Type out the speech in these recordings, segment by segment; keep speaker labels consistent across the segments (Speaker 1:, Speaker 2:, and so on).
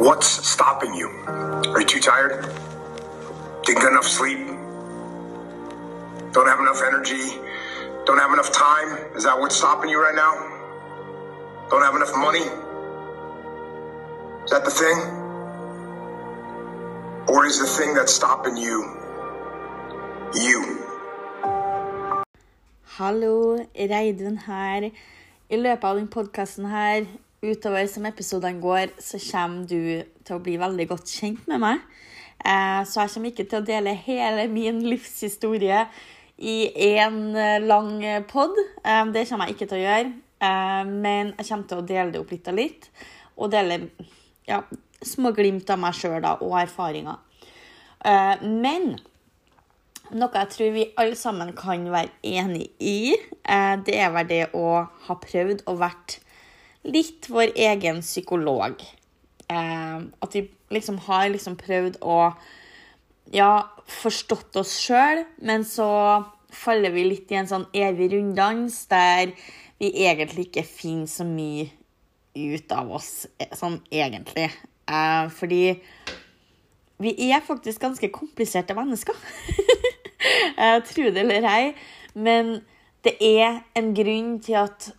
Speaker 1: What's stopping you? Are you too tired? Didn't get enough sleep? Don't have enough energy? Don't have enough time? Is that what's stopping you right now? Don't have enough money? Is that the thing? Or is the thing that's stopping you you?
Speaker 2: Hallo, Reidun her. I løpet av denne podkasten her, utover som episodene går, så kommer du til å bli veldig godt kjent med meg. Eh, Så jeg kommer ikke til å dele hele min livshistorie i én lang pod. Eh, Det kommer jeg ikke til å gjøre. Eh, Men jeg kommer til å dele det opp litt og litt. Og dele ja, små glimt av meg sjøl og erfaringer. Eh, Men noe jeg tror vi alle sammen kan være enig i, eh, det er vel det å ha prøvd å vært litt vår egen psykolog. Eh, At vi liksom har liksom prøvd å ja, forstått oss sjøl, men så faller vi litt i en sånn evig runddans der vi egentlig ikke finner så mye ut av oss eh, sånn egentlig. Eh, Fordi vi er faktisk ganske kompliserte mennesker. Tro tror det eller ei. Men det er en grunn til at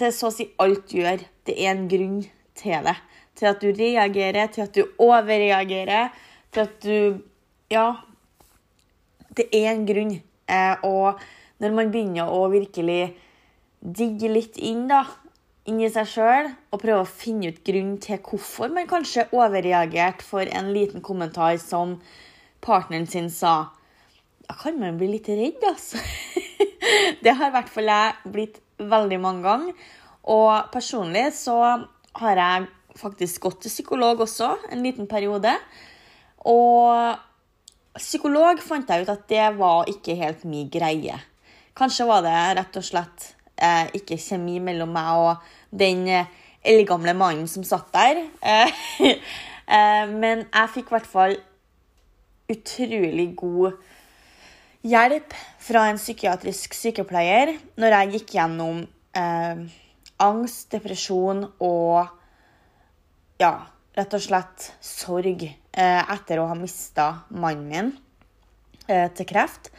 Speaker 2: til så å si alt du gjør, det er en grunn til det. Til at du reagerer, til at du overreagerer, til at du Ja. Det er en grunn. Eh, og når man begynner å virkelig digge litt inn, da, inn i seg sjøl, og prøve å finne ut grunnen til hvorfor man kanskje overreagerte for en liten kommentar som partneren sin sa, da kan man bli litt redd, altså. Det har i hvert fall jeg blitt veldig mange ganger. Og personlig så har jeg faktisk gått til psykolog også en liten periode. Og psykolog fant jeg ut at det var ikke helt min greie. Kanskje var det rett og slett eh, ikke kjemi mellom meg og den eh, eldgamle mannen som satt der. Eh, eh, men jeg fikk i hvert fall utrolig god hjelp fra en psykiatrisk sykepleier når jeg gikk gjennom eh, angst, depresjon og ja, rett og slett sorg eh, etter å ha mista mannen min eh, til kreft.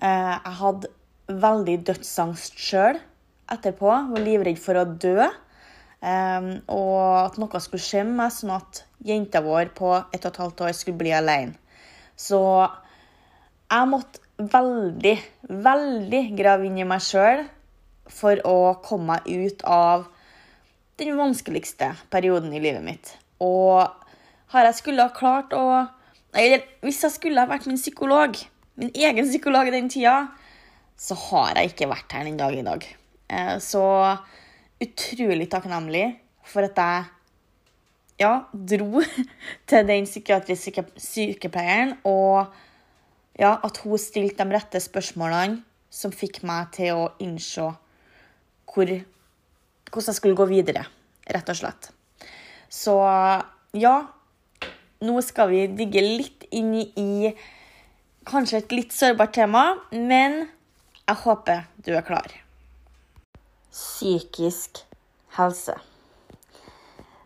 Speaker 2: Eh, jeg hadde veldig dødsangst sjøl etterpå. Var livredd for å dø. Eh, og at noe skulle skje med meg, sånn at jenta vår på ett og et halvt år skulle bli alene. Så jeg måtte veldig, veldig grave inn i meg sjøl for å komme meg ut av den vanskeligste perioden i livet mitt. Og har jeg skulle ha klart å Eller hvis jeg skulle ha vært min psykolog, min egen psykolog i den tida, så har jeg ikke vært her den dag i dag. Eh, Så utrolig takknemlig for at jeg ja, dro til den psykiatriske sykepleieren, og ja, at hun stilte de rette spørsmålene som fikk meg til å innse hvor, hvordan jeg skulle gå videre, rett og slett. Så ja, nå skal vi digge litt inn i kanskje et litt sårbart tema, men jeg håper du er klar. Psykisk helse.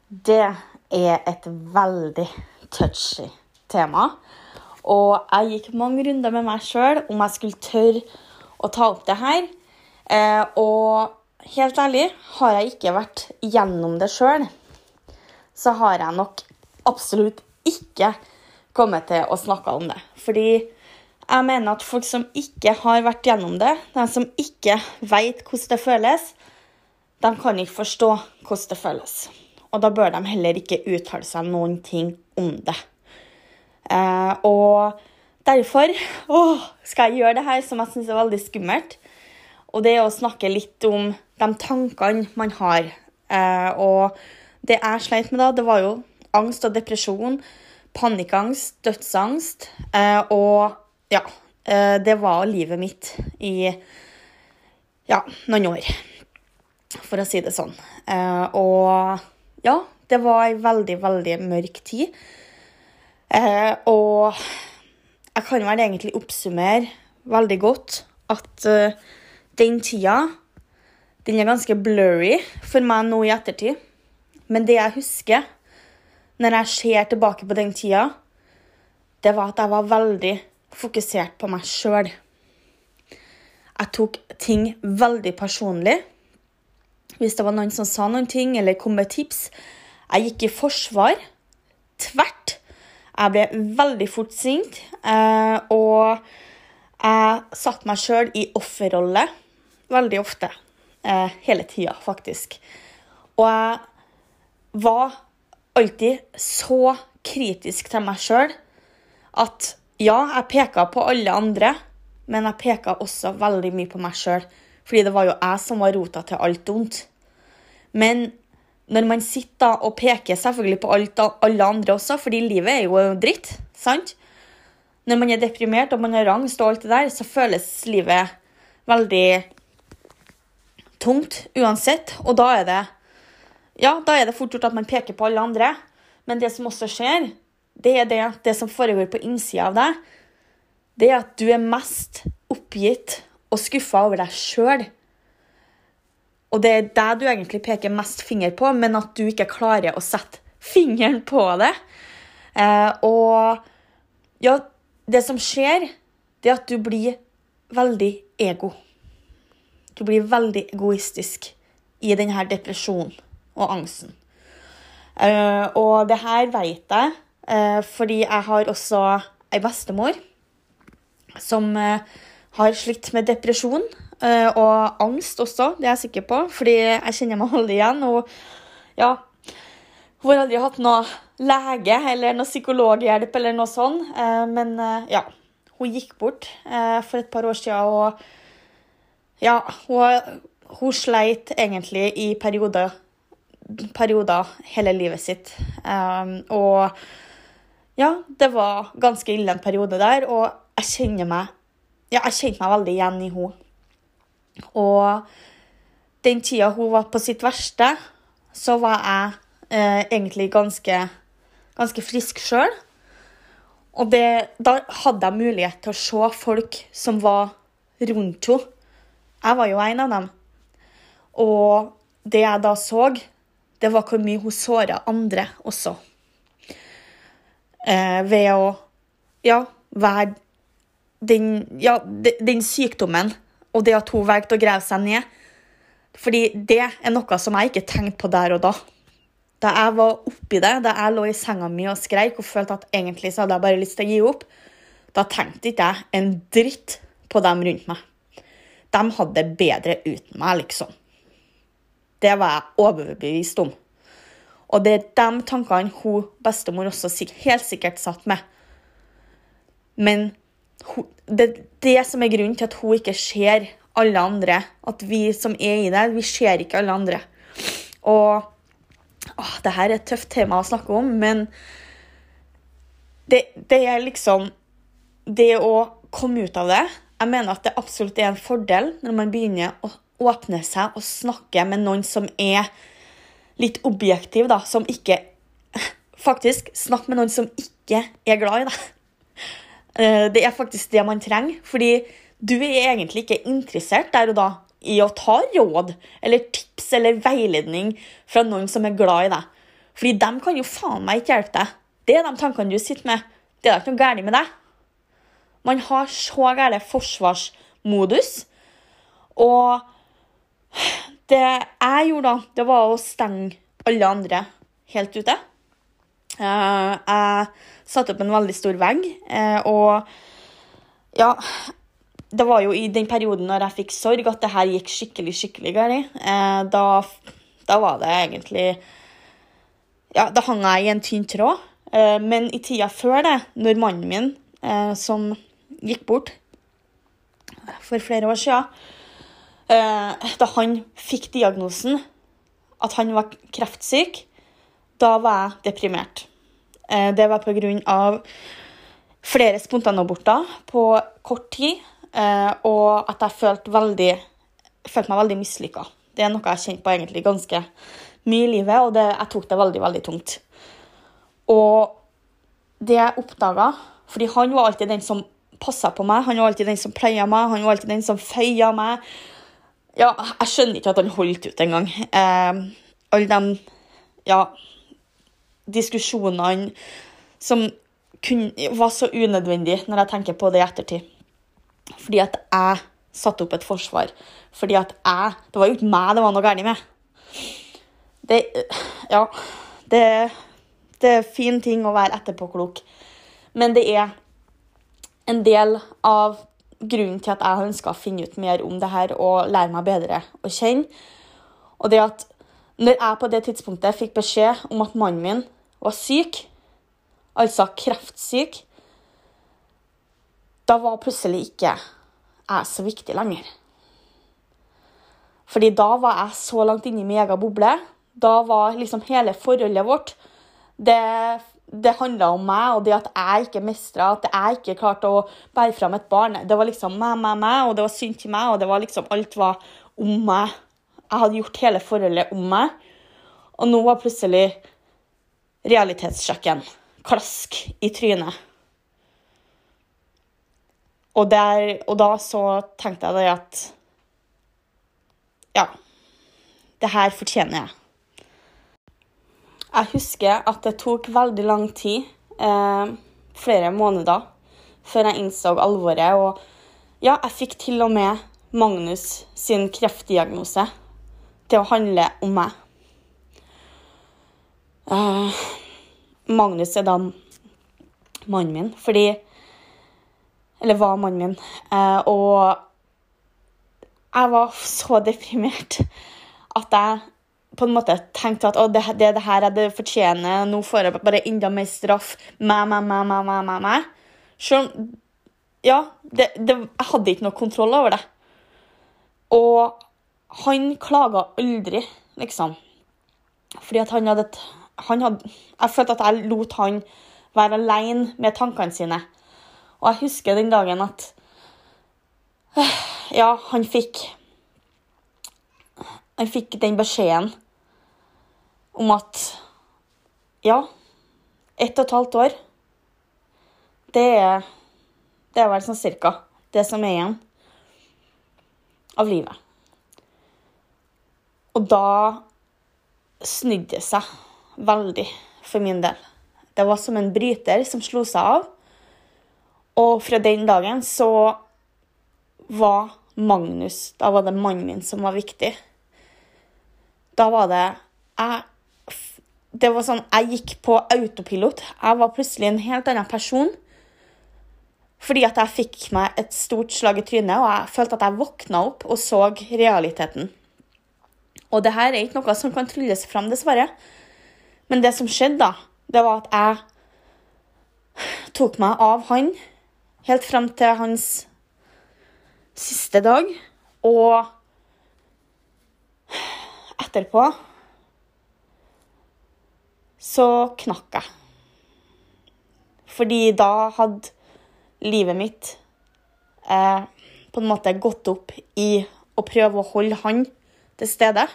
Speaker 2: Det er et veldig touchy tema. Og jeg gikk mange runder med meg sjøl om jeg skulle tørre å ta opp det her. Eh, og helt ærlig, har jeg ikke vært gjennom det sjøl, så har jeg nok absolutt ikke kommet til å snakke om det. Fordi jeg mener at folk som ikke har vært gjennom det, de som ikke vet hvordan det føles, de kan ikke forstå hvordan det føles. Og da bør de heller ikke uttale seg noen ting om det. Eh, og derfor å, skal jeg gjøre det her som jeg syns er veldig skummelt. Og det er å snakke litt om de tankene man har. Eh, og det jeg sleit med da, det var jo angst og depresjon, panikkangst, dødsangst. Eh, og ja, det var livet mitt i ja, noen år. For å si det sånn. Og ja, det var ei veldig, veldig mørk tid. Eh, og jeg kan vel egentlig oppsummere veldig godt at eh, den tida den er ganske blurry for meg nå i ettertid. Men det jeg husker, når jeg ser tilbake på den tida, det var at jeg var veldig fokusert på meg sjøl. Jeg tok ting veldig personlig. Hvis det var noen som sa noen ting eller kom med tips. Jeg gikk i forsvar. Tvert. Jeg ble veldig fort sint. Eh, og jeg satte meg sjøl i offerrolle veldig ofte. Eh, hele tida, faktisk. Og jeg var alltid så kritisk til meg sjøl at ja, jeg peka på alle andre, men jeg peka også veldig mye på meg sjøl. Fordi det var jo jeg som var rota til alt ondt. Men når man sitter og peker selvfølgelig på alt, alle andre også, fordi livet er jo dritt, sant? Når man er deprimert og man har angst og alt det der, så føles livet veldig tungt uansett. Og da er det ja, da er det fort gjort at man peker på alle andre. Men det som også skjer, det er det, det som foregår på innsida av deg, det er at du er mest oppgitt og skuffa over deg sjøl. Og det er deg du egentlig peker mest finger på, men at du ikke klarer å sette fingeren på det. Eh, og ja, det som skjer, det er at du blir veldig ego. Du blir veldig egoistisk i denne depresjonen og angsten. Eh, og det her vet jeg eh, fordi jeg har også ei bestemor som uh, har slitt med depresjon og angst også, det er jeg sikker på, fordi jeg kjenner meg aldri igjen. Og ja, hun har aldri hatt noe lege eller noe psykologhjelp eller noe sånt, men ja, hun gikk bort for et par år siden, og ja, hun, hun sleit egentlig i perioder perioder hele livet sitt. Og ja, det var ganske ille en periode der, og jeg kjenner meg ja, jeg kjente meg veldig igjen i henne. Og den tida hun var på sitt verste, så var jeg eh, egentlig ganske, ganske frisk sjøl. Og det, da hadde jeg mulighet til å se folk som var rundt henne. Jeg var jo en av dem. Og det jeg da så, det var hvor mye hun såra andre også. Eh, ved å ja, være den, ja, den sykdommen og det at hun valgte å grave seg ned. Fordi det er noe som jeg ikke tenkte på der og da. Da jeg var oppi det, da jeg lå i senga mi og skreik og følte at egentlig så hadde jeg bare lyst til å gi opp, da tenkte ikke jeg en dritt på dem rundt meg. De hadde det bedre uten meg, liksom. Det var jeg overbevist om. Og det er de tankene hun bestemor også helt sikkert satt med. Men det det som er grunnen til at hun ikke ser alle andre. At vi som er i det, vi ser ikke alle andre. Og åh, det her er et tøft tema å snakke om, men det, det er liksom Det å komme ut av det Jeg mener at det absolutt er en fordel når man begynner å åpne seg og snakke med noen som er litt objektiv, da, som ikke Faktisk, snakk med noen som ikke er glad i deg. Eh, det er faktisk det man trenger, fordi du er egentlig ikke interessert der og da i å ta råd eller tips eller veiledning fra noen som er glad i deg. Fordi de kan jo faen meg ikke hjelpe deg. Det er de tankene du sitter med. Det er ikke noe galt med deg. Man har så gæren forsvarsmodus. Og det jeg gjorde da, det var å stenge alle andre helt ute. Uh, jeg satte opp en veldig stor vegg, uh, og ja Det var jo i den perioden når jeg fikk sorg, at det her gikk skikkelig, skikkelig galt. Uh, da, da, var det egentlig Ja, da hang jeg i en tynn tråd. men i tida før det, når mannen min, som gikk bort for flere år Eh, da han fikk diagnosen at han var kreftsyk, da var jeg deprimert. Eh, det var pga. flere spontanaborter på kort tid, eh, og at jeg følte, veldig, følte meg veldig mislykka. Det er noe jeg har kjent på egentlig ganske mye i livet, og det, jeg tok det veldig, veldig tungt. Og det jeg oppdaga Fordi han var alltid den som passa på meg, han var alltid den som pleia meg, han var alltid den som feia meg. Ja, jeg skjønner ikke at han holdt ut engang. Eh, alle de Ja. Diskusjonene som kun, var så unødvendige når jeg tenker på det i ettertid. Fordi at jeg satte opp et forsvar. Fordi at jeg Det var jo ikke meg det var noe galt med. Det Ja. Det, det er fin ting å være etterpåklok, men det er en del av grunnen til at jeg har ønska å finne ut mer om det her og lære meg bedre å kjenne. Og det at når jeg på det tidspunktet fikk beskjed om at mannen min var syk, altså kreftsyk, da var plutselig ikke jeg så viktig lenger. Fordi da var jeg så langt inne i min egen boble. Da var liksom hele forholdet vårt Det, det handla om meg og det at jeg ikke mestra, at jeg ikke klarte å bære fram et barn. Det var liksom meg, meg, meg, og det var synd til meg, og det var liksom alt var om meg. Jeg hadde gjort hele forholdet om meg, og nå var plutselig realitetssjekken klask i trynet. Og, der, og da så tenkte jeg det at Ja, det her fortjener jeg. Jeg husker at det tok veldig lang tid, eh, flere måneder, før jeg innså alvoret. Og ja, jeg fikk til og med Magnus sin kreftdiagnose til å handle om meg. Eh, Magnus er da mannen min, fordi Eller var mannen min. Uh, og jeg var så deprimert at jeg på en måte tenkte at det, det, det her er det fortjener, nå får jeg bare enda mer straff. Meg, meg, meg, meg, meg, meg, meg. Selv om Ja, det, jeg hadde ikke noe kontroll over det. Og han klaga aldri, liksom. Fordi at han hadde, han hadde Jeg følte at jeg lot han være alene med tankene sine. Og jeg husker den dagen at Ja, han fikk Han fikk den beskjeden om at Ja, ett og et halvt år Det er Det er vel sånn cirka det som er igjen av livet. Og da snudde det seg veldig for min del. Det var som en bryter som slo seg av. Og fra den dagen så var Magnus Da var det mannen min som var viktig. Da var det jeg, Det var sånn Jeg gikk på autopilot. Jeg var plutselig en helt annen person. Fordi at jeg fikk meg et stort slag i trynet, og jeg følte at jeg våkna opp og så realiteten. Og det her er ikke noe som kan trylles fram, dessverre. Men det som skjedde, da, det var at jeg tok meg av han helt fram til hans siste dag. Og etterpå så knakk jeg. Fordi da hadde livet mitt eh, på en måte gått opp i å prøve å holde han til stede.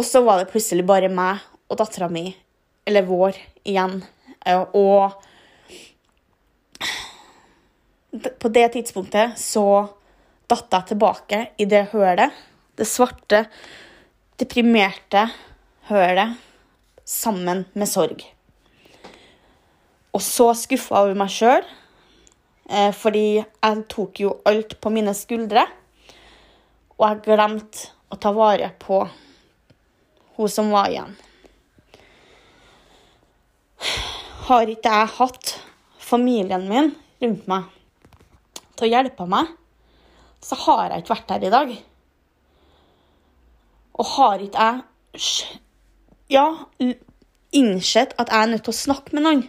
Speaker 2: Og så var det plutselig bare meg og dattera mi, eller vår, igjen. Eh, og på det tidspunktet så datt jeg tilbake i det hølet. Det svarte, deprimerte hølet sammen med sorg. Og så skuffa over meg sjøl, eh, fordi jeg tok jo alt på mine skuldre. Og jeg glemte å ta vare på hun som var igjen. Har ikke jeg hatt familien min rundt meg til å hjelpe meg, så har jeg ikke vært her i dag. Og har ikke jeg ja, innsett at jeg er nødt til å snakke med noen,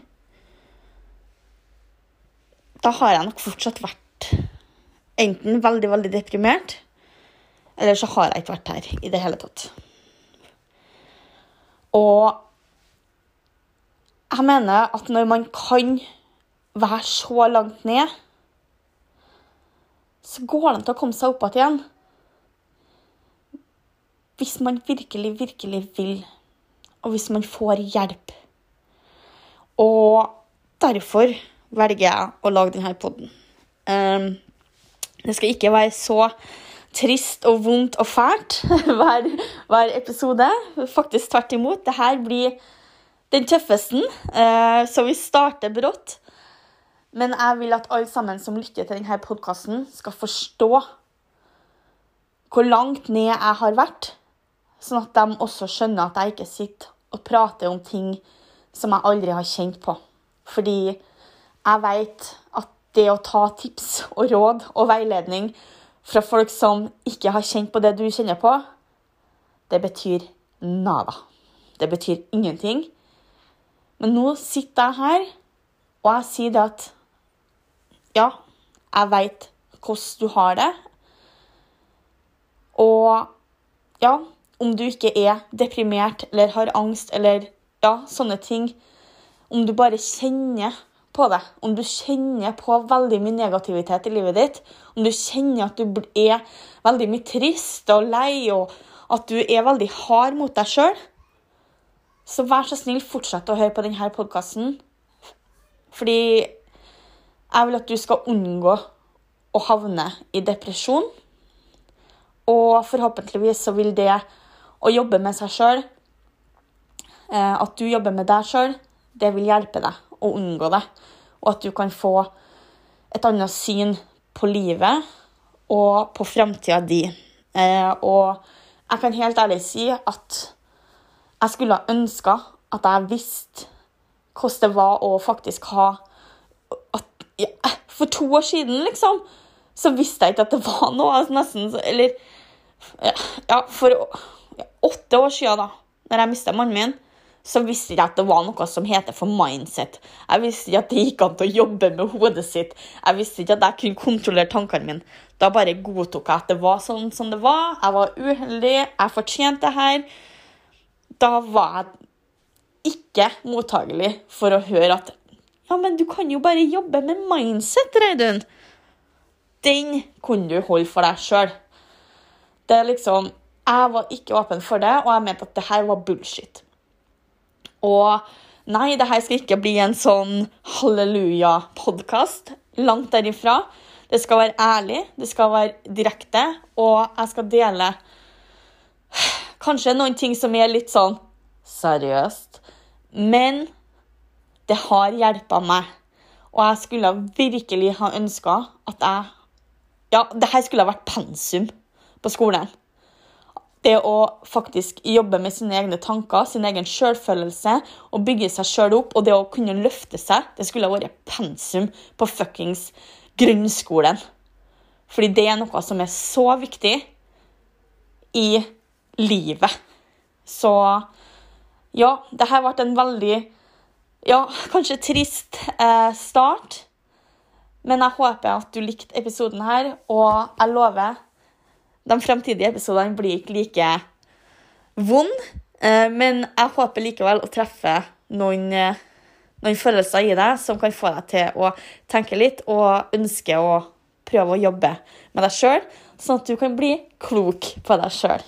Speaker 2: da har jeg nok fortsatt vært enten veldig, veldig deprimert, eller så har jeg ikke vært her i det hele tatt. Og jeg mener at når man kan være så langt ned, så går det an til å komme seg opp igjen. Hvis man virkelig, virkelig vil, og hvis man får hjelp. Og derfor velger jeg å lage denne poden. Um, det skal ikke være så trist og vondt og fælt hver, hver episode. Faktisk tvert imot. Det her blir den tøffeste, eh, så vi starter brått. Men jeg vil at alle sammen som lytter til denne podkasten, skal forstå hvor langt ned jeg har vært, sånn at de også skjønner at jeg ikke sitter og prater om ting som jeg aldri har kjent på. Fordi jeg vet at det å ta tips og råd og veiledning fra folk som ikke har kjent på det du kjenner på, det betyr nada. Det betyr ingenting. Men nå sitter jeg her, og jeg sier det at ja, jeg veit hvordan du har det. Og ja, om du ikke er deprimert eller har angst eller ja, sånne ting Om du bare kjenner på det, om du kjenner på veldig mye negativitet i livet ditt, om du kjenner at du er veldig mye trist og lei, og at du er veldig hard mot deg sjøl, så vær så snill, fortsett å høre på denne podkasten. Fordi jeg vil at du skal unngå å havne i depresjon. Og forhåpentligvis så vil det å jobbe med seg sjøl, eh, at du jobber med deg sjøl, det vil hjelpe deg å unngå det. Og at du kan få et annet syn på livet og på framtida di. Eh, og jeg kan helt ærlig si at jeg skulle ha ønska at jeg visste hvordan det var å faktisk ha at, ja, For to år siden, liksom, så visste jeg ikke at det var noe. Altså nesten, eller ja, for ja, åtte år siden, da når jeg mista mannen min, så visste jeg at det var noe som heter for mindset. Jeg visste ikke at det gikk an til å jobbe med hodet sitt. Jeg visste ikke at jeg kunne kontrollere tankene mine. Da bare godtok jeg at det var sånn som det var. Jeg var uheldig, jeg fortjente det her. Da var jeg ikke mottagelig for å høre at Ja, men du kan jo bare jobbe med mindset, Reidun. Den kunne du holde for deg sjøl. Det er liksom Jeg var ikke åpen for det, og jeg mente at det her var bullshit. Og nei, det her skal ikke bli en sånn halleluja-podkast. Langt derifra. Det skal være ærlig, det skal være direkte, og jeg skal dele kanskje noen ting som er litt sånn seriøst. Men det har hjulpet meg. Og jeg skulle virkelig ha ønska at jeg Ja, det her skulle ha vært pensum på skolen. Det å faktisk jobbe med sine egne tanker, sin egen sjølfølelse og bygge seg sjøl opp, og det å kunne løfte seg, det skulle vært pensum på fuckings grunnskolen. Fordi det er noe som er så viktig i livet. Så ja, det her ble en veldig ja, kanskje trist eh, start. Men jeg håper at du likte episoden her, og jeg lover de fremtidige episodene blir ikke like vond. Eh, men jeg håper likevel å treffe noen, eh, noen følelser i deg som kan få deg til å tenke litt og ønske å prøve å jobbe med deg sjøl, sånn at du kan bli klok på deg sjøl.